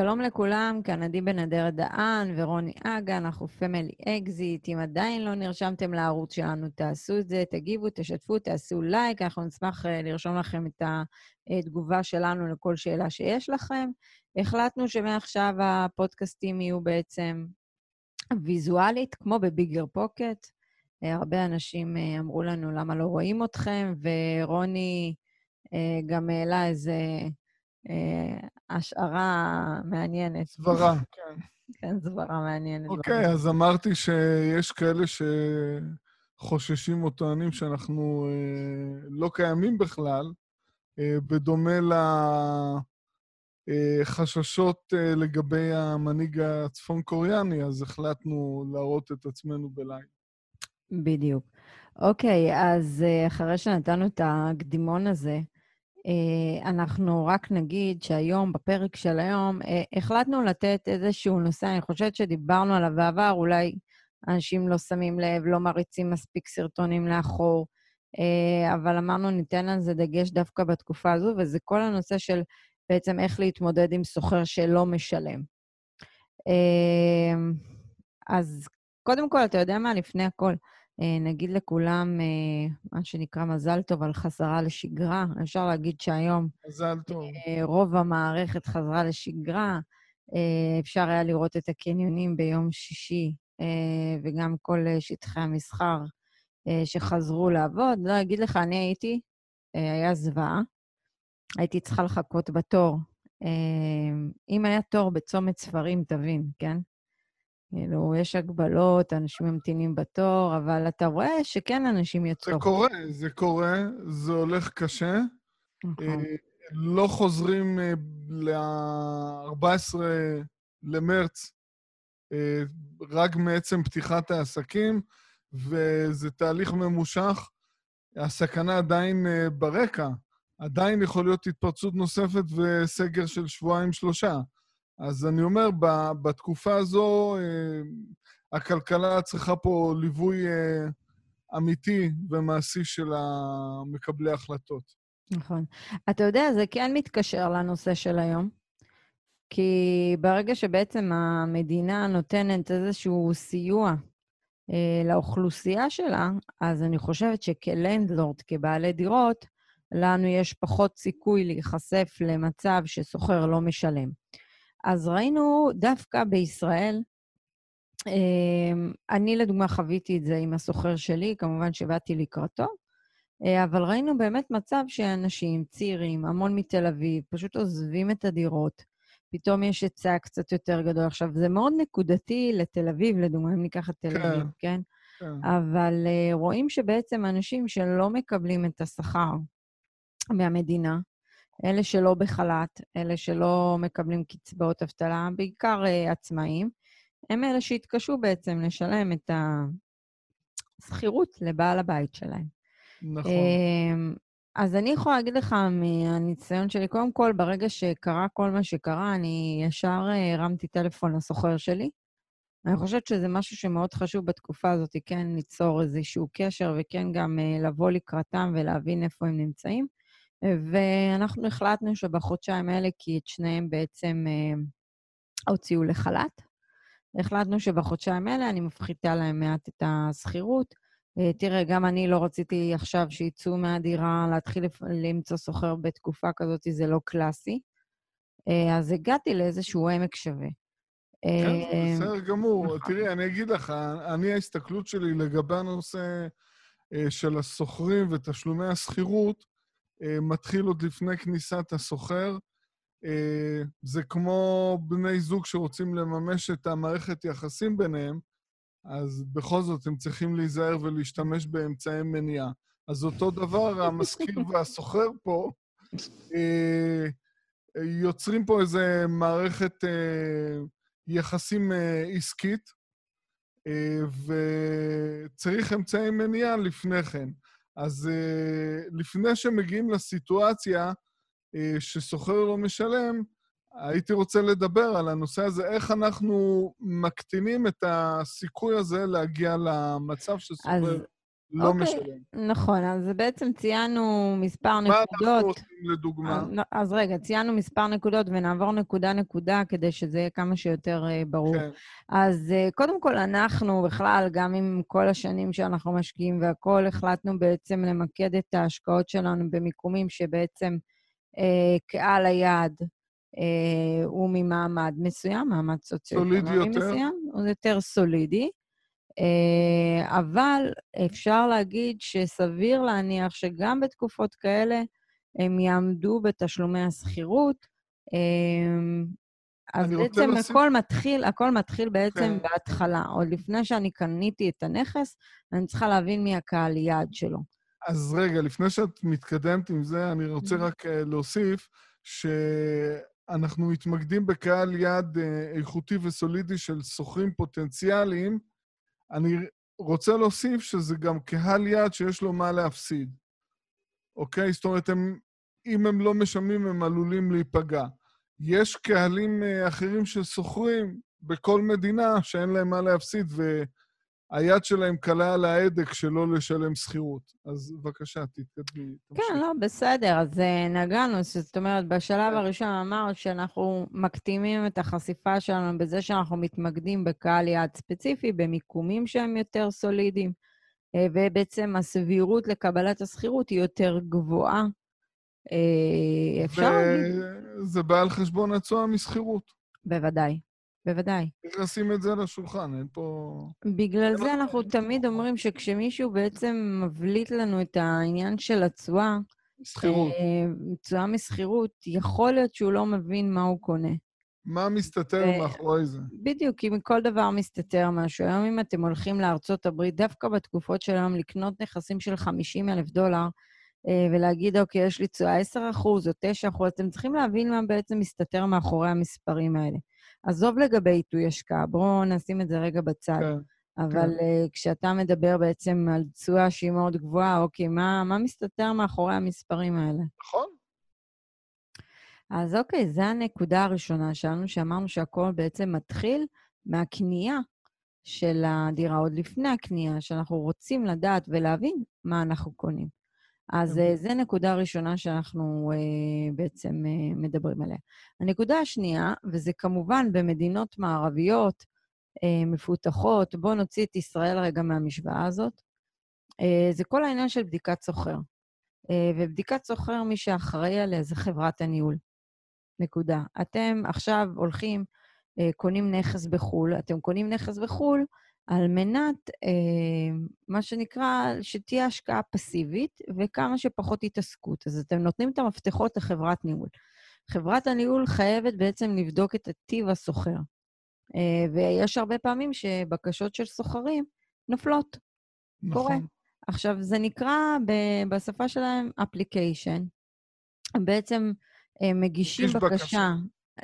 שלום לכולם, כאן עדי בן אדר דהן ורוני אגה, אנחנו Family Exit. אם עדיין לא נרשמתם לערוץ שלנו, תעשו את זה, תגיבו, תשתפו, תעשו לייק, אנחנו נשמח אה, לרשום לכם את התגובה שלנו לכל שאלה שיש לכם. החלטנו שמעכשיו הפודקאסטים יהיו בעצם ויזואלית, כמו ב BiggerPockets. אה, הרבה אנשים אה, אמרו לנו למה לא רואים אתכם, ורוני גם העלה איזה... אה, השערה מעניינת. סברה, כן. כן, סברה מעניינת. אוקיי, אז אמרתי שיש כאלה שחוששים או טוענים שאנחנו אה, לא קיימים בכלל, אה, בדומה לחששות אה, לגבי המנהיג הצפון-קוריאני, אז החלטנו להראות את עצמנו בלייב. בדיוק. אוקיי, אז אה, אחרי שנתנו את הקדימון הזה, אה, אנחנו רק נגיד שהיום, בפרק של היום, אה, החלטנו לתת איזשהו נושא, אני חושבת שדיברנו עליו בעבר, אולי אנשים לא שמים לב, לא מריצים מספיק סרטונים לאחור, אה, אבל אמרנו, ניתן על זה דגש דווקא בתקופה הזו, וזה כל הנושא של בעצם איך להתמודד עם סוחר שלא משלם. אז קודם כל, אתה יודע מה? לפני הכל, אה, נגיד לכולם, אה, מה שנקרא מזל טוב על חזרה לשגרה. אפשר להגיד שהיום... מזל טוב. אה, רוב המערכת חזרה לשגרה. אפשר היה לראות את הקניונים ביום שישי, וגם כל שטחי המסחר שחזרו לעבוד. לא אגיד לך, אני הייתי, היה זוועה. הייתי צריכה לחכות בתור. אם היה תור בצומת ספרים, תבין, כן? כאילו, יש הגבלות, אנשים ממתינים בתור, אבל אתה רואה שכן אנשים יצאו. זה קורה, זה קורה, זה הולך קשה. נכון. אה, לא חוזרים אה, ל-14 למרץ אה, רק מעצם פתיחת העסקים, וזה תהליך ממושך. הסכנה עדיין ברקע. עדיין יכול להיות התפרצות נוספת וסגר של שבועיים-שלושה. אז אני אומר, בתקופה הזו, אה, הכלכלה צריכה פה ליווי אה, אמיתי ומעשי של מקבלי ההחלטות. נכון. אתה יודע, זה כן מתקשר לנושא של היום, כי ברגע שבעצם המדינה נותנת איזשהו סיוע אה, לאוכלוסייה שלה, אז אני חושבת שכלנדלורד, כבעלי דירות, לנו יש פחות סיכוי להיחשף למצב ששוכר לא משלם. אז ראינו דווקא בישראל, אמ, אני לדוגמה חוויתי את זה עם הסוחר שלי, כמובן שבאתי לקראתו, אה, אבל ראינו באמת מצב שאנשים צעירים, המון מתל אביב, פשוט עוזבים את הדירות. פתאום יש היצע קצת יותר גדול. עכשיו, זה מאוד נקודתי לתל אביב, לדוגמה, אם ניקח את תל כן, אביב, כן? כן. אבל uh, רואים שבעצם אנשים שלא מקבלים את השכר מהמדינה, אלה שלא בחל"ת, אלה שלא מקבלים קצבאות אבטלה, בעיקר uh, עצמאים, הם אלה שהתקשו בעצם לשלם את השכירות לבעל הבית שלהם. נכון. Uh, אז אני יכולה להגיד לך מהניסיון שלי, קודם כל, ברגע שקרה כל מה שקרה, אני ישר uh, הרמתי טלפון לסוחר שלי. אני חושבת שזה משהו שמאוד חשוב בתקופה הזאת, כן ליצור איזשהו קשר וכן גם uh, לבוא לקראתם ולהבין איפה הם נמצאים. ואנחנו החלטנו שבחודשיים האלה, כי את שניהם בעצם אה, הוציאו לחל"ת, החלטנו שבחודשיים האלה אני מפחיתה להם מעט את השכירות. אה, תראה, גם אני לא רציתי עכשיו שיצאו מהדירה, להתחיל למצוא סוחר בתקופה כזאת, זה לא קלאסי. אה, אז הגעתי לאיזשהו עמק שווה. כן, בסדר גמור. נכון. תראי, אני אגיד לך, אני, ההסתכלות שלי לגבי הנושא של הסוחרים ותשלומי השכירות, מתחיל עוד לפני כניסת הסוחר. אה, זה כמו בני זוג שרוצים לממש את המערכת יחסים ביניהם, אז בכל זאת הם צריכים להיזהר ולהשתמש באמצעי מניעה. אז אותו דבר, המשכיר והסוחר פה אה, יוצרים פה איזו מערכת יחסים עסקית, וצריך אמצעי מניעה לפני כן. אז uh, לפני שמגיעים לסיטואציה uh, שסוחר לא משלם, הייתי רוצה לדבר על הנושא הזה, איך אנחנו מקטינים את הסיכוי הזה להגיע למצב שסוחר... אז, לא אוקיי, משלם. נכון, אז בעצם ציינו מספר מה אנחנו נקודות. עושים לדוגמה? אז, אז רגע, ציינו מספר נקודות ונעבור נקודה-נקודה כדי שזה יהיה כמה שיותר uh, ברור. כן. אז uh, קודם כל, אנחנו בכלל, גם עם כל השנים שאנחנו משקיעים והכול, החלטנו בעצם למקד את ההשקעות שלנו במיקומים שבעצם uh, קהל היעד uh, הוא ממעמד מסוים, מעמד סוציו-אקונומי סולידי יותר. מסוים, הוא יותר סולידי. אה, אבל אפשר להגיד שסביר להניח שגם בתקופות כאלה הם יעמדו בתשלומי השכירות. אה, אז בעצם להוסיף- הכל מתחיל, הכל מתחיל בעצם כן. בהתחלה. עוד לפני שאני קניתי את הנכס, אני צריכה להבין מי הקהל יעד שלו. אז רגע, לפני שאת מתקדמת עם זה, אני רוצה Mhm. רק אה, להוסיף שאנחנו מתמקדים בקהל יעד איכותי וסולידי של שוכרים פוטנציאליים. אני רוצה להוסיף שזה גם קהל יעד שיש לו מה להפסיד, אוקיי? זאת אומרת, הם, אם הם לא משלמים, הם עלולים להיפגע. יש קהלים אה, אחרים ששוכרים בכל מדינה שאין להם מה להפסיד, והיד שלהם קלה על ההדק שלא לשלם שכירות. אז בבקשה, תתקדמי. כן. לא, בסדר. אז אה, נגענו, זאת אומרת, בשלב כן. הראשון אמרת שאנחנו מקטימים את החשיפה שלנו בזה שאנחנו מתמקדים בקהל יעד ספציפי, במיקומים שהם יותר סולידיים, אה, ובעצם הסבירות לקבלת השכירות היא יותר גבוהה. אה, אפשר? וזה בא על חשבון התשואה משכירות. בוודאי, בוודאי. צריך לשים את זה על השולחן, אין פה... בגלל זה זה לא- אנחנו תמיד אומרים שכשמישהו בעצם מבליט לנו את העניין של התשואה, שכירות. אה, תשואה משכירות, יכול להיות שהוא לא מבין מה הוא קונה. מה מסתתר ו- מאחורי זה? בדיוק, כי מכל דבר מסתתר משהו. היום אם אתם הולכים לארצות הברית, דווקא בתקופות של היום, לקנות נכסים של 50 אלף דולר, אה, ולהגיד, אוקיי, יש לי תשואה 10 אחוז או 9 אחוז, אתם צריכים להבין מה בעצם מסתתר מאחורי המספרים האלה. עזוב לגבי עיתוי השקעה, בואו נשים את זה רגע בצד. כן. אבל uh, כשאתה מדבר בעצם על תשואה שהיא מאוד גבוהה, אוקיי, מה, מה מסתתר מאחורי המספרים האלה? נכון? אז אוקיי, זו הנקודה הראשונה שלנו, שאמרנו שהכל בעצם מתחיל מהקנייה של הדירה, עוד לפני הקנייה, שאנחנו רוצים לדעת ולהבין מה אנחנו קונים. אז אוקיי. uh, זו נקודה ראשונה שאנחנו uh, בעצם uh, מדברים עליה. הנקודה השנייה, וזה כמובן במדינות מערביות uh, מפותחות, בואו נוציא את ישראל רגע מהמשוואה הזאת, uh, זה כל העניין של בדיקת סוחר. Uh, ובדיקת סוחר, מי שאחראי עליה זה חברת הניהול. נקודה. אתם עכשיו הולכים, אה, קונים נכס בחו"ל, אתם קונים נכס בחו"ל על מנת, אה, מה שנקרא, שתהיה השקעה פסיבית וכמה שפחות התעסקות. אז אתם נותנים את המפתחות לחברת ניהול. חברת הניהול חייבת בעצם לבדוק את טיב הסוחר. אה, ויש הרבה פעמים שבקשות של סוחרים נופלות. קורה. נכון. עכשיו, זה נקרא ב- בשפה שלהם אפליקיישן. הם בעצם הם מגישים מגיש בקשה, בקשה.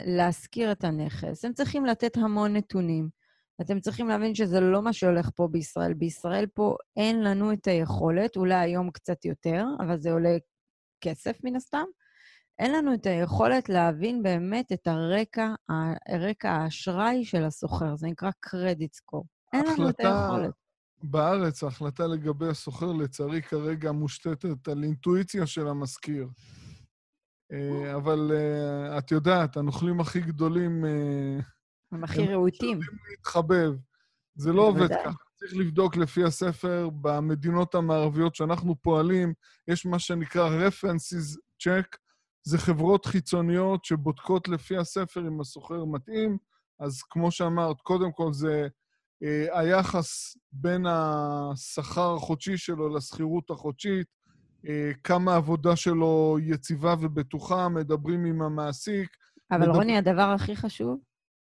להשכיר את הנכס. הם צריכים לתת המון נתונים. אתם צריכים להבין שזה לא מה שהולך פה בישראל. בישראל פה אין לנו את היכולת, אולי היום קצת יותר, אבל זה עולה כסף מן הסתם. אין לנו את היכולת להבין באמת את הרקע, הרקע האשראי של הסוחר. זה נקרא קרדיט סקור. אין לנו את היכולת. בארץ ההחלטה לגבי הסוחר, לצערי, כרגע מושתתת על אינטואיציה של המשכיר. אה, אבל אה, את יודעת, הנוכלים הכי גדולים אה, הם הכי הם רהוטים. להתחבב. זה לא עובד. ככה. צריך לבדוק לפי הספר, במדינות המערביות שאנחנו פועלים, יש מה שנקרא references check, זה חברות חיצוניות שבודקות לפי הספר אם הסוחר מתאים. אז כמו שאמרת, קודם כל זה אה, היחס בין השכר החודשי שלו לשכירות החודשית, אה, כמה העבודה שלו יציבה ובטוחה, מדברים עם המעסיק, אבל מדבר- רוני, הדבר הכי חשוב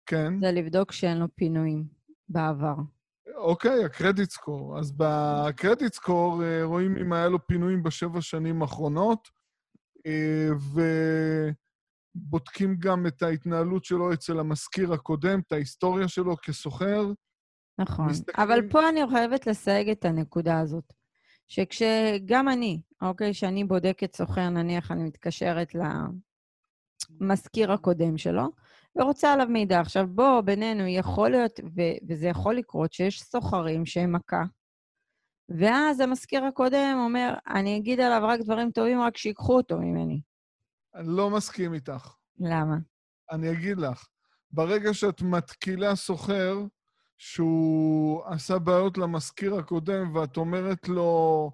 כן. זה לבדוק שאין לו פינויים בעבר. אוקיי, הקרדיט סקור. אז בקרדיט סקור אה, רואים אם היה לו פינויים בשבע שנים האחרונות, אה, ובודקים גם את ההתנהלות שלו אצל המשכיר הקודם, את ההיסטוריה שלו כסוחר. נכון. מסתכלים- אבל פה אני חייבת לסייג את הנקודה הזאת. שכשגם אני, אוקיי, שאני בודקת סוחר, נניח אני מתקשרת למזכיר הקודם שלו, ורוצה עליו מידע. עכשיו, בוא, בינינו, יכול להיות, ו- וזה יכול לקרות, שיש סוחרים שהם מכה, ואז המזכיר הקודם אומר, אני אגיד עליו רק דברים טובים, רק שיקחו אותו ממני. אני לא מסכים איתך. למה? אני אגיד לך. ברגע שאת מתקילה סוחר שהוא עשה בעיות למזכיר הקודם, ואת אומרת לו,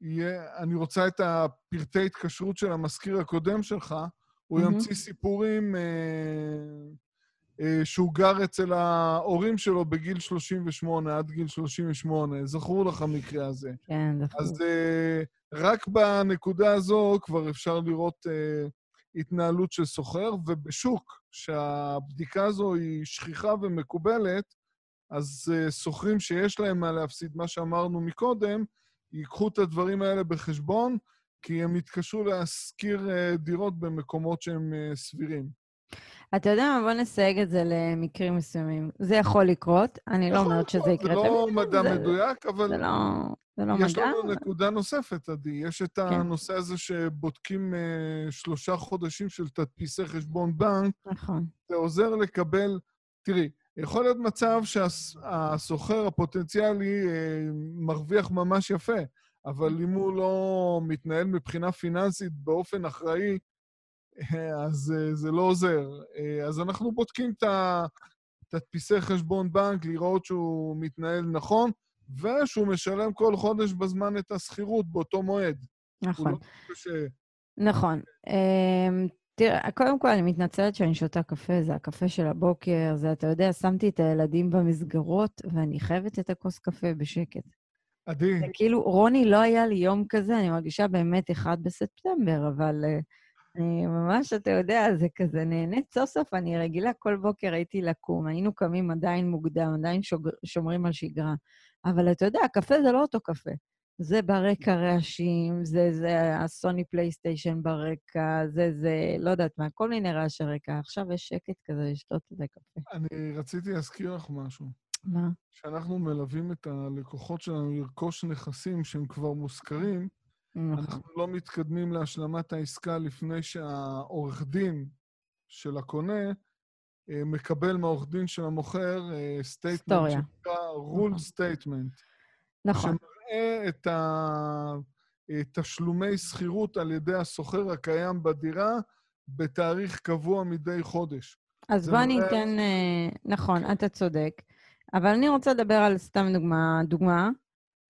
יהיה, אני רוצה את הפרטי התקשרות של המזכיר הקודם שלך, הוא mm-hmm. ימציא סיפורים אה, אה, שהוא גר אצל ההורים שלו בגיל 38, עד גיל 38. זכרו לך המקרה הזה. כן, זכרו. אז אה, רק בנקודה הזו כבר אפשר לראות אה, התנהלות של סוחר, ובשוק, שהבדיקה הזו היא שכיחה ומקובלת, אז uh, סוחרים שיש להם מה להפסיד, מה שאמרנו מקודם, ייקחו את הדברים האלה בחשבון, כי הם יתקשו להשכיר uh, דירות במקומות שהם uh, סבירים. אתה יודע מה? בוא נסייג את זה למקרים מסוימים. זה יכול לקרות, אני לא אומרת שזה יקרה תמיד. זה לא מדע זה, מדויק, אבל... זה לא, זה לא יש מדע. יש לנו נקודה נוספת, עדי. יש את כן. הנושא הזה שבודקים uh, שלושה חודשים של תדפיסי חשבון בנק. נכון. זה עוזר לקבל... תראי, יכול להיות מצב שהסוחר הפוטנציאלי אה, מרוויח ממש יפה, אבל אם הוא לא מתנהל מבחינה פיננסית באופן אחראי, אה, אז אה, זה לא עוזר. אז אנחנו בודקים את התדפיסי חשבון בנק, לראות שהוא מתנהל נכון, ושהוא משלם כל חודש בזמן את השכירות באותו מועד. נכון. לא נכון. אמ, תראה, קודם כל, אני מתנצלת שאני שותה קפה, זה הקפה של הבוקר, זה, אתה יודע, שמתי את הילדים במסגרות, ואני חייבת את הכוס קפה בשקט. עדי. זה כאילו, רוני, לא היה לי יום כזה, אני מרגישה באמת אחד בספטמבר, אבל uh, אני ממש, אתה יודע, זה כזה נהנית סוף סוף, אני רגילה, כל בוקר הייתי לקום, היינו קמים עדיין מוקדם, עדיין שוגר, שומרים על שגרה. אבל אתה יודע, הקפה זה לא אותו קפה. זה ברקע רעשים, זה, זה הסוני פלייסטיישן ברקע, זה, זה, לא יודעת מה, כל מיני רעשי רקע. עכשיו יש שקט כזה לשתות את הקפה. אני רציתי להזכיר לך משהו. מה? כשאנחנו מלווים את הלקוחות שלנו לרכוש נכסים שהם כבר מושכרים, נכון. אנחנו לא מתקדמים להשלמת העסקה לפני שהעורך דין של הקונה אה, מקבל מהעורך דין של המוכר statement, אה, שנקרא roll statement. נכון. מראה את התשלומי שכירות על ידי השוכר הקיים בדירה בתאריך קבוע מדי חודש. אז בוא אני אתן... אה, נכון, אתה צודק. אבל אני רוצה לדבר על סתם דוגמה, דוגמה.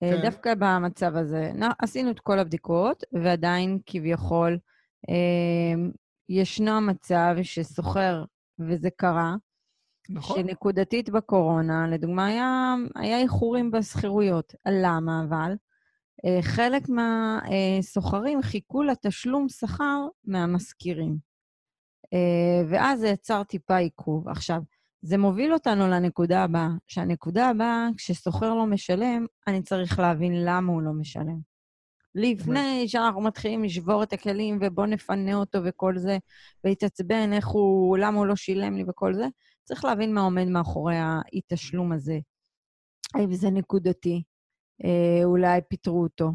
אה, כן. דווקא במצב הזה. עשינו את כל הבדיקות, ועדיין כביכול אה, ישנו מצב שסוחר, וזה קרה, נכון. שנקודתית בקורונה, לדוגמה, היה, היה איחורים בשכירויות. למה אבל? אה, חלק מהסוחרים חיכו לתשלום שכר מהמשכירים. אה, ואז זה יצר טיפה עיכוב. עכשיו, זה מוביל אותנו לנקודה הבאה, שהנקודה הבאה, כשסוחר לא משלם, אני צריך להבין למה הוא לא משלם. לפני שאנחנו מתחילים לשבור את הכלים ובואו נפנה אותו וכל זה, והתעצבן איך הוא, למה הוא לא שילם לי וכל זה, צריך להבין מה עומד מאחורי האי-תשלום הזה. האם זה נקודתי, אה, אולי פיטרו אותו, אה,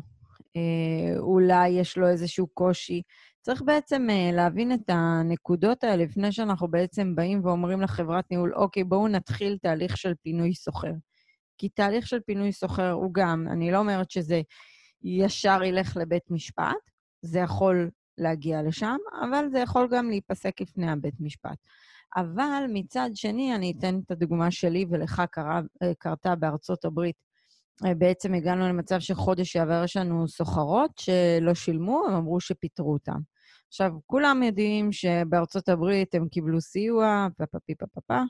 אולי יש לו איזשהו קושי. צריך בעצם אה, להבין את הנקודות האלה לפני שאנחנו בעצם באים ואומרים לחברת ניהול, אוקיי, בואו נתחיל תהליך של פינוי סוחר. כי תהליך של פינוי סוחר הוא גם, אני לא אומרת שזה ישר ילך לבית משפט, זה יכול להגיע לשם, אבל זה יכול גם להיפסק לפני הבית משפט. אבל מצד שני, אני אתן את הדוגמה שלי ולך קרה, אה, קרתה בארצות הברית. אה, בעצם הגענו למצב שחודש שעבר יש לנו סוחרות שלא שילמו, הם אמרו שפיטרו אותם. עכשיו, כולם יודעים שבארצות הברית הם קיבלו סיוע, פפפי פפפה,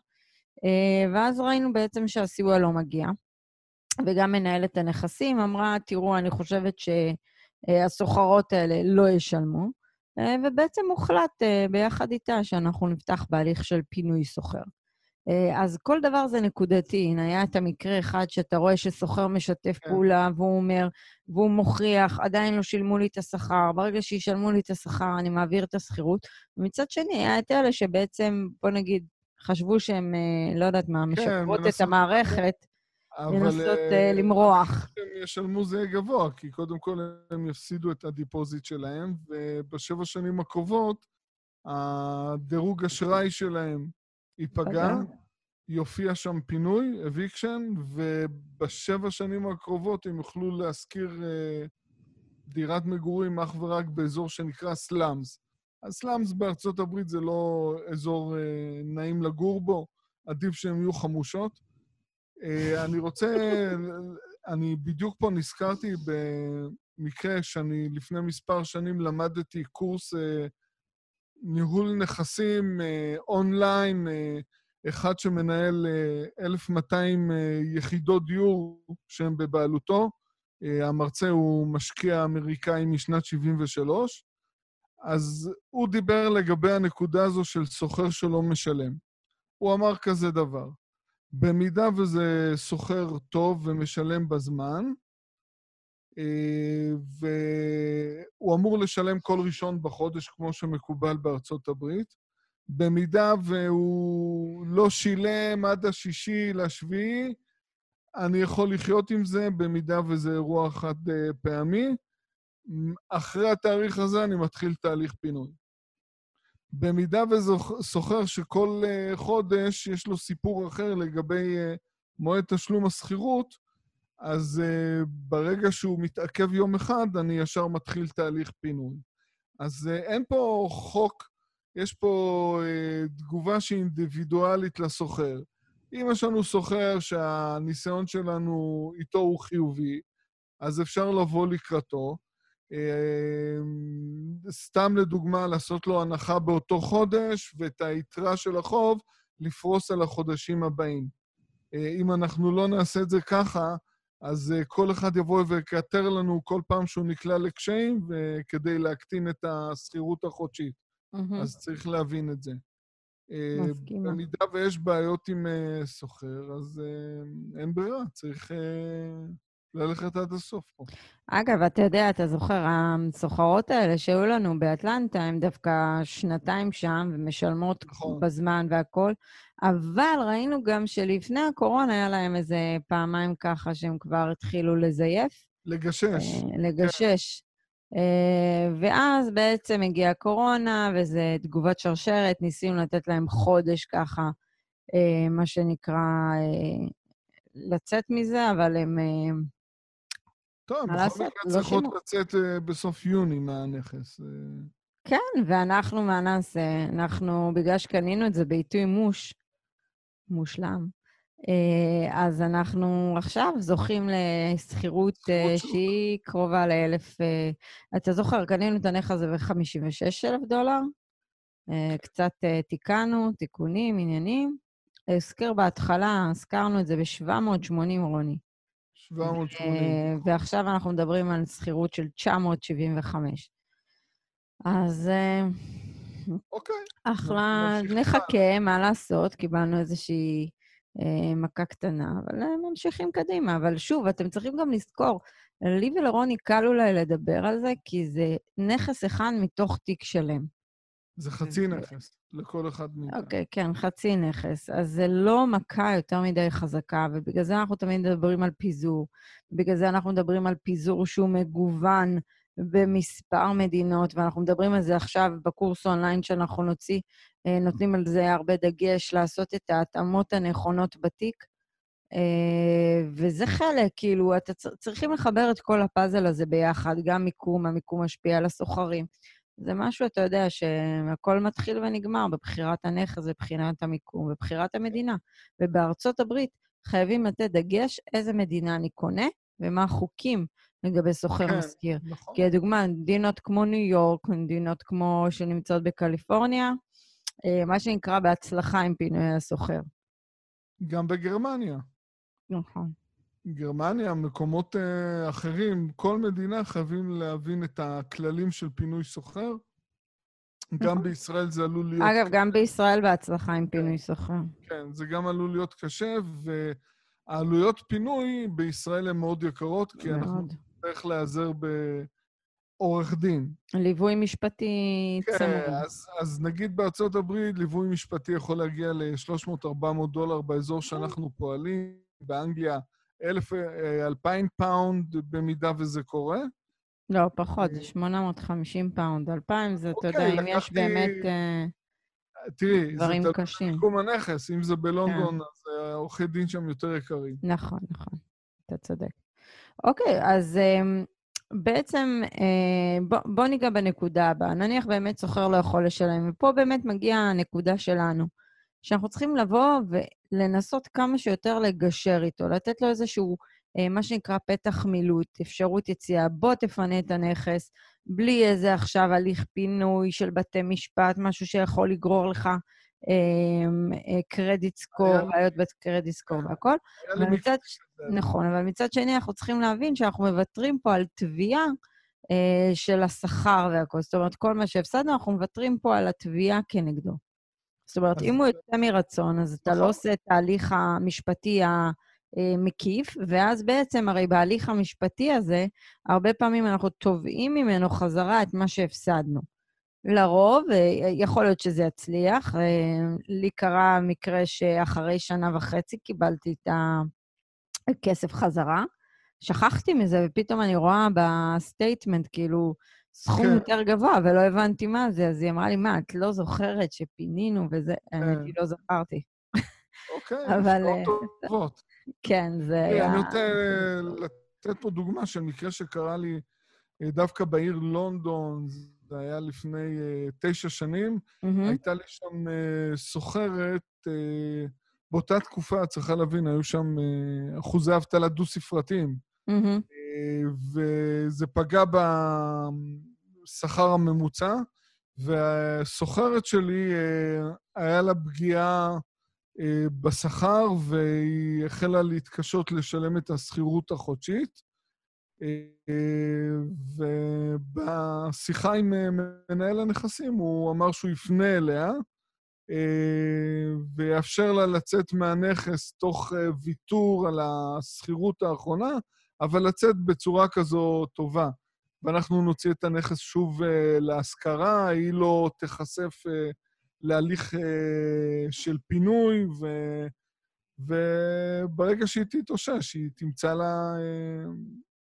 אה, ואז ראינו בעצם שהסיוע לא מגיע. וגם מנהלת הנכסים אמרה, תראו, אני חושבת שהסוחרות האלה לא ישלמו. אה, ובעצם הוחלט אה, ביחד איתה שאנחנו נפתח בהליך של פינוי סוחר. אה, אז כל דבר זה נקודתי. הנה, היה את המקרה אחד שאתה רואה שסוחר משתף כן. פעולה, והוא אומר, והוא מוכיח, עדיין לא שילמו לי את השכר, ברגע שישלמו לי את השכר, אני מעביר את השכירות. ומצד שני, היה את אלה שבעצם, בוא נגיד, חשבו שהם, לא יודעת מה, כן, משפרות כן, את המערכת, לנסות uh, למרוח. הם ישלמו זה גבוה, כי קודם כל הם יפסידו את הדיפוזיט שלהם, ובשבע שנים הקרובות הדירוג אשראי שלהם ייפגע, יופיע שם פינוי, eviction, ובשבע שנים הקרובות הם יוכלו להשכיר אה, דירת מגורים אך ורק באזור שנקרא slums. ה slums בארצות הברית זה לא אזור אה, נעים לגור בו, עדיף שהן יהיו חמושות. אה, אני רוצה, אני בדיוק פה נזכרתי במקרה שאני לפני מספר שנים למדתי קורס uh, ניהול נכסים uh, אונליין, uh, אחד שמנהל 1,200 אה, אה, יחידות דיור שהן בבעלותו. אה, המרצה הוא משקיע אמריקאי משנת 73, אז הוא דיבר לגבי הנקודה הזו של סוחר שלא משלם. הוא אמר כזה דבר, במידה וזה סוחר טוב ומשלם בזמן, והוא אמור לשלם כל ראשון בחודש, כמו שמקובל בארצות הברית, במידה והוא לא שילם עד השישי לשביעי, אני יכול לחיות עם זה, במידה וזה אירוע חד אה, פעמי. אחרי התאריך הזה אני מתחיל תהליך פינוי. במידה וזה סוחר שכל אה, חודש יש לו סיפור אחר לגבי אה, מועד תשלום השכירות, אז ברגע שהוא מתעכב יום אחד, אני ישר מתחיל תהליך פינוי. אז אין פה חוק יש פה אה, תגובה שהיא אינדיבידואלית לסוחר. אם יש לנו סוחר שהניסיון שלנו איתו הוא חיובי, אז אפשר לבוא לקראתו. אה, סתם לדוגמה, לעשות לו הנחה באותו חודש, ואת היתרה של החוב לפרוס על החודשים הבאים. אה, אם אנחנו לא נעשה את זה ככה, אז אה, כל אחד יבוא ויקטר לנו כל פעם שהוא נקלע לקשיים, כדי להקטין את השכירות החודשית. Mm-hmm. אז צריך להבין את זה. אה, מסכימה. במידה ויש בעיות עם uh, סוחר, אז אין ברירה, צריך ללכת עד הסוף פה. אגב, אתה יודע, אתה זוכר, הסוחרות האלה שהיו לנו באטלנטה, הן דווקא שנתיים שם ומשלמות נכון. בזמן והכול, אבל ראינו גם שלפני הקורונה היה להם איזה פעמיים ככה שהם כבר התחילו לזייף. לגשש. לגשש. כן. אה, ואז בעצם הגיעה הקורונה, וזה תגובת שרשרת, ניסינו לתת להם חודש ככה, אה, מה שנקרא, אה, לצאת מזה, אבל הם... טוב, בכל מקרה לא צריכות לצאת בסוף יוני מהנכס. כן, ואנחנו, מה נעשה? אנחנו, בגלל שקנינו את זה בעיתוי מוש, מושלם, אה, אז אנחנו עכשיו זוכים לשכירות אה, שהיא קרובה לאלף... אה, אתה זוכר, קנינו את הנכס הזה ב-56 אלף דולר, קצת תיקנו, תיקונים, עניינים. הזכיר בהתחלה, הזכרנו את זה ב-780, רוני. 780. ועכשיו אנחנו מדברים על שכירות של 975. אז... אוקיי. אחלה, נחכה, מה לעשות? קיבלנו איזושהי... אה, מכה קטנה, אבל הם ממשיכים קדימה. אבל שוב, אתם צריכים גם לזכור, לי ולרוני קל אולי לדבר על זה, כי זה נכס אחד מתוך תיק שלם. זה חצי נכס, לכל אחד מאיתנו. אוקיי, כן, חצי נכס. אז זה לא מכה יותר מדי חזקה, ובגלל זה אנחנו תמיד מדברים על פיזור. בגלל זה אנחנו מדברים על פיזור שהוא מגוון במספר מדינות, ואנחנו מדברים על זה עכשיו בקורס אונליין שאנחנו נוציא, אה, נותנים על זה הרבה דגש, לעשות את ההתאמות הנכונות בתיק. אה, וזה חלק, כאילו, אתם צריכים לחבר את כל הפאזל הזה ביחד, גם מיקום, המיקום משפיע על הסוחרים. זה משהו, אתה יודע, שהכל מתחיל ונגמר בבחירת הנכס, בבחינת המיקום, בבחירת המדינה. ובארצות הברית חייבים לתת דגש איזה מדינה אני קונה ומה החוקים לגבי סוחר כן, משכיר. נכון. כי לדוגמה, מדינות כמו ניו יורק, מדינות כמו שנמצאות בקליפורניה, אה, מה שנקרא בהצלחה עם פינוי הסוחר. גם בגרמניה. נכון. גרמניה, מקומות uh, אחרים, כל מדינה חייבים להבין את הכללים של פינוי סוחר. גם נכון. בישראל זה עלול להיות... אגב, גם בישראל בהצלחה עם פינוי שוכר. כן, זה גם עלול להיות קשה, והעלויות פינוי בישראל הן מאוד יקרות, כי מאוד. אנחנו נצטרך להיעזר בעורך דין. ליווי משפטי כן, צמוד. כן, אז, אז נגיד בארצות הברית, ליווי משפטי יכול להגיע ל-300-400 דולר באזור שאנחנו פועלים, באנגליה 1,000-2,000 פאונד במידה וזה קורה. לא, פחות, זה 850 פאונד. 2,000 זה, אתה יודע, אם יש באמת... תראי, דברים זה קשים. תלוי הנכס. אם זה בלונדון, כן. אז אה, עורכי דין שם יותר יקרים. נכון, נכון, אתה צודק. אוקיי, אז אמ, בעצם אה, בוא, בוא ניגע בנקודה הבאה. נניח באמת שוכר לא יכול לשלם, ופה באמת מגיעה הנקודה שלנו, שאנחנו צריכים לבוא ולנסות כמה שיותר לגשר איתו, לתת לו איזשהו, אה, מה שנקרא פתח מילוט, אפשרות יציאה. בוא תפנה את הנכס, בלי איזה עכשיו הליך פינוי של בתי משפט, משהו שיכול לגרור לך קרדיט סקור, היה לי- בעיות בקרדיט סקור והכל. היה לי אבל מקרה מצד, כזה. נכון, אבל מצד שני אנחנו צריכים להבין שאנחנו מוותרים פה על תביעה אה, של השכר והכל. זאת אומרת, כל מה שהפסדנו, אנחנו מוותרים פה על התביעה כנגדו. זאת אומרת, אם הוא יוצא מרצון, אז אתה לא נכון. עושה את ההליך המשפטי המקיף, ואז בעצם, הרי בהליך המשפטי הזה, הרבה פעמים אנחנו תובעים ממנו חזרה את מה שהפסדנו. לרוב, אה, יכול להיות שזה יצליח. אה, לי קרה מקרה שאחרי שנה וחצי קיבלתי את הכסף חזרה. שכחתי מזה, ופתאום אני רואה ב statement, כאילו, סכום כן. יותר גבוה, ולא הבנתי מה זה, אז היא אמרה לי, מה, את לא זוכרת שפינינו וזה? האמת היא, לא זכרתי. אוקיי, אבל, אה, טובות. כן, זה תראי, היה... אני רוצה אה, לתת פה דוגמה של מקרה שקרה לי אה, דווקא בעיר לונדון, זה היה לפני תשע שנים. הייתה לי שם סוחרת, באותה תקופה, צריכה להבין, היו שם אחוזי אבטלה דו-ספרתיים, אה, וזה פגע בשכר הממוצע, והסוחרת שלי, אה, היה לה פגיעה אה, בשכר, והיא החלה להתקשות לשלם את השכירות החודשית. אה, ובשיחה עם מנהל הנכסים, הוא אמר שהוא יפנה אליה, ויאפשר לה לצאת מהנכס תוך ויתור על השכירות האחרונה, אבל לצאת בצורה כזו טובה. ואנחנו נוציא את הנכס שוב אה, להשכרה, היא לא תיחשף אה, להליך אה, של פינוי, ו... וברגע שהיא תתאושש, היא תמצא לה אה,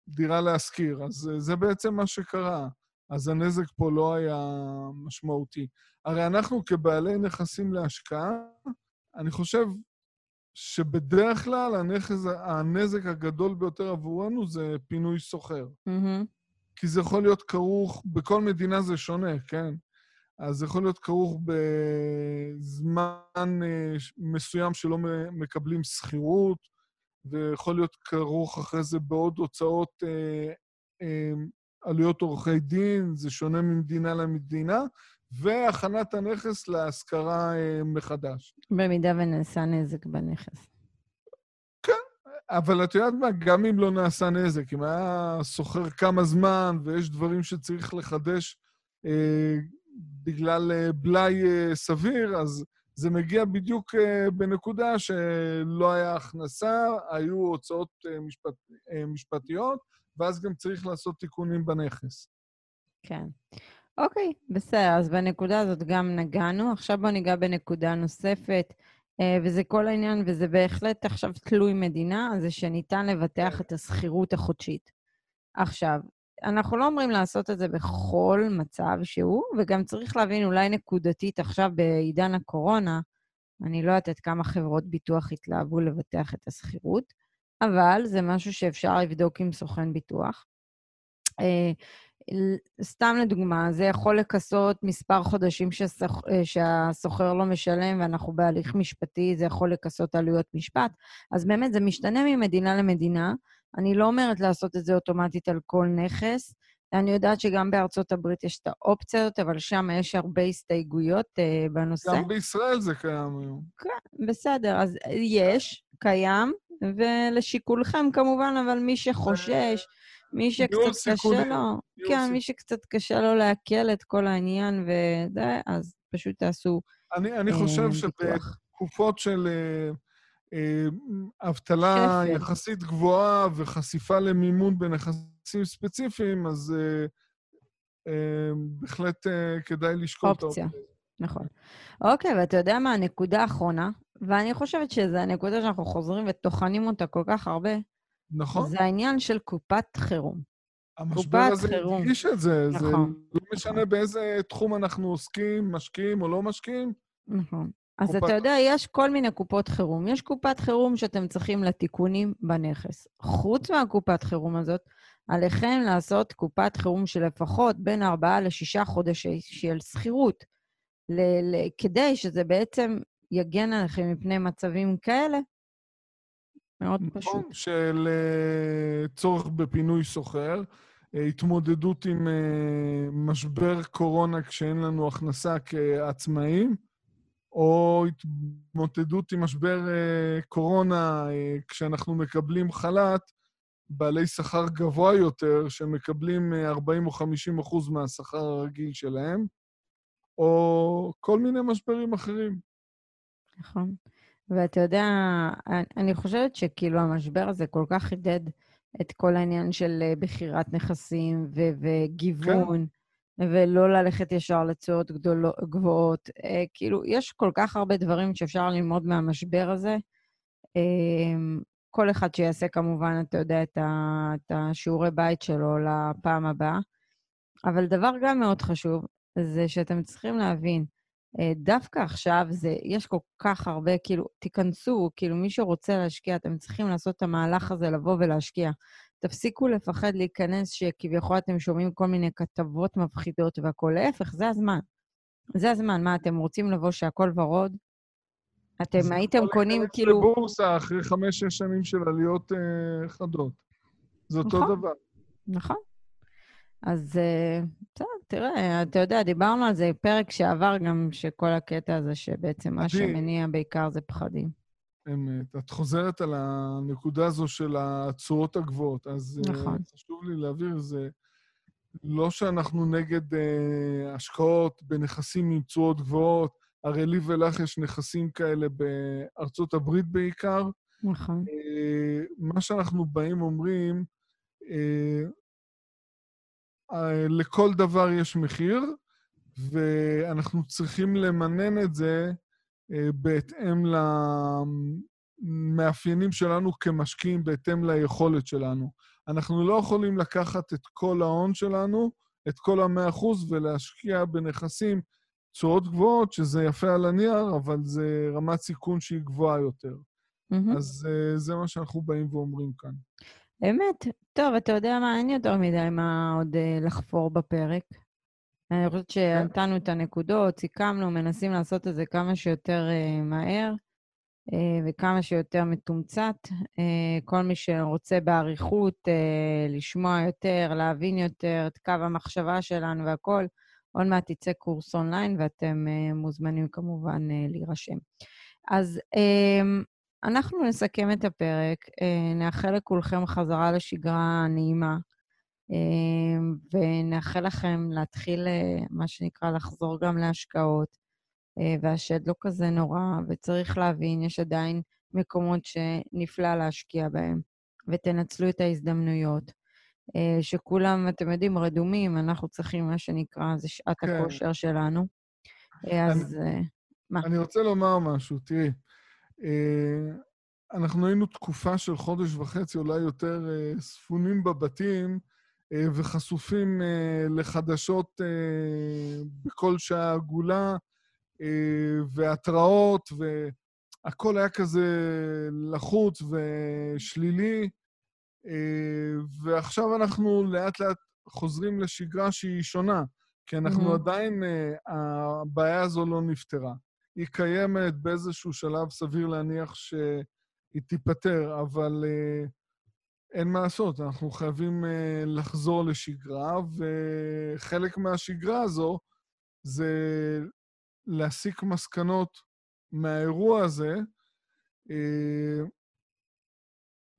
דירה להשכיר. אז אה, זה בעצם מה שקרה. אז הנזק פה לא היה משמעותי. הרי אנחנו כבעלי נכסים להשקעה, אני חושב שבדרך כלל הנכס, הנזק הגדול ביותר עבורנו זה פינוי סוחר. מהמם, כי זה יכול להיות כרוך, בכל מדינה זה שונה, כן? אז זה יכול להיות כרוך בזמן אה, מסוים שלא מקבלים שכירות, ויכול להיות כרוך אחרי זה בעוד הוצאות, אה, אה, עלויות עורכי דין, זה שונה ממדינה למדינה, והכנת הנכס להשכרה אה, מחדש. במידה ונעשה נזק בנכס. אבל את יודעת מה, גם אם לא נעשה נזק, אם היה סוחר כמה זמן ויש דברים שצריך לחדש אה, בגלל אה, בלאי אה, סביר, אז זה מגיע בדיוק אה, בנקודה שלא היה הכנסה, היו הוצאות אה, משפט, אה, משפטיות, ואז גם צריך לעשות תיקונים בנכס. כן. אוקיי, בסדר, אז בנקודה הזאת גם נגענו. עכשיו בואו ניגע בנקודה נוספת, אה, וזה כל העניין, וזה בהחלט עכשיו תלוי מדינה, זה שניתן לבטח את השכירות החודשית. עכשיו, אנחנו לא אומרים לעשות את זה בכל מצב שהוא, וגם צריך להבין אולי נקודתית עכשיו בעידן הקורונה, אני לא יודעת כמה חברות ביטוח התלהבו לבטח את השכירות, אבל זה משהו שאפשר לבדוק עם סוכן ביטוח. סתם לדוגמה, זה יכול לכסות מספר חודשים שסוח- אה, שהסוחר לא משלם ואנחנו בהליך משפטי, זה יכול לכסות עלויות משפט. אז באמת, זה משתנה ממדינה למדינה. אני לא אומרת לעשות את זה אוטומטית על כל נכס. אני יודעת שגם בארצות הברית יש את האופציה הזאת, אבל שם יש הרבה הסתייגויות אה, בנושא. גם בישראל זה קיים היום. כן, בסדר, אז יש, קיים, ולשיקולכם כמובן, אבל מי שחושש, מי שקצת קשה לו, כן. מי שקצת קשה לו לעכל את כל העניין וזה, אז פשוט תעשו אני, אני אה, חושב. שבתקופות של אה, אה, אבטלה. יחסית גבוהה וחשיפה למימון בנכסים ספציפיים, אז אה, אה, בהחלט אה, כדאי לשקול את אופציה. האופציה. נכון. אוקיי, ואתה יודע מה הנקודה האחרונה? ואני חושבת שזו הנקודה שאנחנו חוזרים וטוחנים אותה כל כך הרבה, נכון? זה העניין של קופת חירום. המשבר הזה. הדגיש את זה. זה נכון, לא משנה באיזה תחום אנחנו עוסקים, משקיעים או לא משקיעים, נכון. אז קופת- אתה יודע, יש כל מיני קופות חירום. יש קופת חירום שאתם צריכים לתיקונים בנכס. חוץ מהקופת חירום הזאת, עליכם לעשות קופת חירום של לפחות בין ארבעה לשישה חודשי של שכירות, ל- ל- כדי שזה בעצם יגן עליכם מפני מצבים כאלה. מאוד פשוט. של אה, צורך בפינוי סוחר, אה, התמודדות עם אה, משבר קורונה כשאין לנו הכנסה כעצמאים, או התמודדות עם משבר קורונה כשאנחנו מקבלים חל"ת, בעלי שכר גבוה יותר, שמקבלים אה, 40 או 50 אחוז מהשכר הרגיל שלהם, או כל מיני משברים אחרים. נכון. ואתה יודע, אני- חושבת שכאילו המשבר הזה כל כך חידד את כל העניין של אה, בחירת נכסים ו- וגיוון, ולא ללכת ישר לתשואות גבוהות. אה, כאילו, יש כל כך הרבה דברים שאפשר ללמוד מהמשבר הזה. אה, כל אחד שיעשה כמובן, אתה יודע, את, ה- את השיעורי בית שלו לפעם הבאה. אבל דבר גם מאוד חשוב, זה שאתם צריכים להבין, דווקא עכשיו זה, יש כל כך הרבה, כאילו, תיכנסו, כאילו, מי שרוצה להשקיע, אתם צריכים לעשות את המהלך הזה, לבוא ולהשקיע. תפסיקו לפחד להיכנס שכביכול אתם שומעים כל מיני כתבות מפחידות והכול. להפך, זה הזמן. זה הזמן. מה, אתם רוצים לבוא שהכל ורוד? אתם זה הייתם קונים, כאילו... לבורסה אחרי חמש-שש שנים של עליות אה, חדות. זה אותו נכון. דבר. נכון. אז אה, בסדר, תראה, אתה יודע, דיברנו על זה פרק שעבר גם, שכל הקטע הזה, שבעצם מה. שמניע בעיקר זה פחדים. אמת. את חוזרת על הנקודה הזו של התשואות הגבוהות. אז אה, נכון. חשוב לי להבהיר, זה לא שאנחנו נגד אה, השקעות בנכסים עם תשואות גבוהות, הרי לי ולך יש נכסים כאלה בארצות הברית בעיקר. נכון. אה, מה שאנחנו באים אומרים, אה, אה, לכל דבר יש מחיר, ואנחנו צריכים למנן את זה אה, בהתאם למאפיינים שלנו כמשקיעים, בהתאם ליכולת שלנו. אנחנו לא יכולים לקחת את כל ההון שלנו, את כל המאה אחוז, ולהשקיע בנכסים תשואות גבוהות, שזה יפה על הנייר, אבל זה רמת סיכון שהיא גבוהה יותר. מהמם. אז uh, זה מה שאנחנו באים ואומרים כאן. אמת. טוב, אתה יודע מה, אין יותר מדי מה עוד אה, לחפור בפרק. אני חושבת שנתנו את הנקודות, סיכמנו, מנסים לעשות את זה כמה שיותר אה, מהר אה, וכמה שיותר מתומצת. כל מי שרוצה באריכות לשמוע יותר, להבין יותר את קו המחשבה שלנו והכול, עוד מעט יצא קורס אונליין ואתם מוזמנים כמובן להירשם. אז אה, אנחנו נסכם את הפרק, אה, נאחל לכולכם חזרה לשגרה נעימה, אה, ונאחל לכם להתחיל, אה, מה שנקרא, לחזור גם להשקעות, והשד לא כזה נורא, וצריך להבין, יש עדיין מקומות שנפלא להשקיע בהם, ותנצלו את ההזדמנויות. שכולם, אתם יודעים, רדומים, אנחנו צריכים, מה שנקרא, זה שעת כן. הכושר שלנו. אז אה, מה? אני רוצה לומר משהו, תראי. אה, אנחנו היינו תקופה של חודש וחצי, אולי יותר, אה, ספונים בבתים אה, וחשופים לחדשות בכל שעה עגולה, והתראות, והכל היה כזה לחוץ ושלילי. ועכשיו אנחנו לאט-לאט חוזרים לשגרה שהיא שונה, כי אנחנו מהמם. עדיין, הבעיה הזו לא נפתרה. היא קיימת באיזשהו שלב, סביר להניח שהיא תיפתר, אבל אה, אין מה לעשות, אנחנו חייבים אה, לחזור לשגרה, וחלק מהשגרה הזו זה להסיק מסקנות מהאירוע הזה. אה,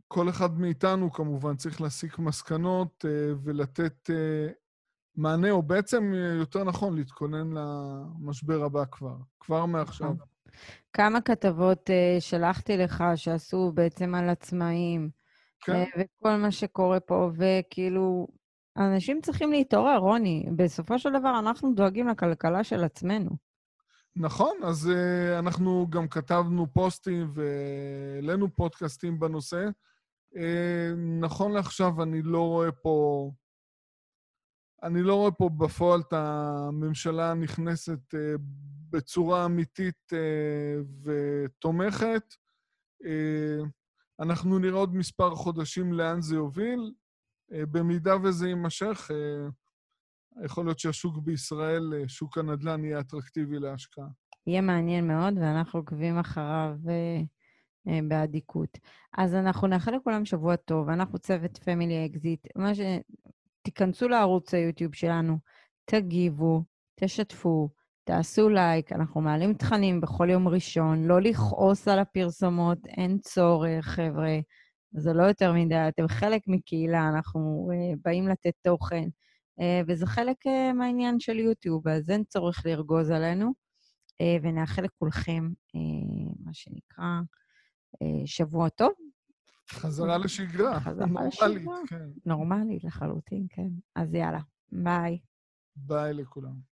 כל אחד מאיתנו כמובן צריך להסיק מסקנות ולתת מענה, או בעצם, אה, יותר נכון, להתכונן למשבר הבא כבר, כבר מעכשיו. נכון. כמה כתבות uh, שלחתי לך שעשו בעצם על עצמאים, כן, אה, וכל מה שקורה פה, וכאילו, אנשים צריכים להתעורר, רוני. בסופו של דבר, אנחנו דואגים לכלכלה של עצמנו. נכון, אז uh, אנחנו גם כתבנו פוסטים והעלינו פודקאסטים בנושא. Uh, נכון לעכשיו, אני לא רואה פה... אני לא רואה פה בפועל את הממשלה נכנסת בצורה אמיתית ותומכת. אנחנו נראה עוד מספר חודשים לאן זה יוביל. במידה וזה יימשך, יכול להיות שהשוק בישראל, שוק הנדל"ן, יהיה אטרקטיבי להשקעה. יהיה מעניין מאוד, ואנחנו עוקבים אחריו אה, באדיקות. אז אנחנו נאחל לכולם שבוע טוב, אנחנו צוות Family Exit. מה ש... תיכנסו לערוץ היוטיוב שלנו, תגיבו, תשתפו, תעשו לייק, אנחנו מעלים תכנים בכל יום ראשון, לא לכעוס על הפרסומות, אין צורך, חבר'ה. זה לא יותר מדי, אתם חלק מקהילה, אנחנו אה, באים לתת תוכן, אה, וזה חלק אה, מהעניין של יוטיוב, אז אין צורך לרגוז עלינו, uh, ונאחל לכולכם, uh, מה שנקרא, uh, שבוע טוב. חזרה לשגרה. חזרה לשגרה. כן. נורמלית לחלוטין, כן. אז יאללה, ביי. ביי לכולם.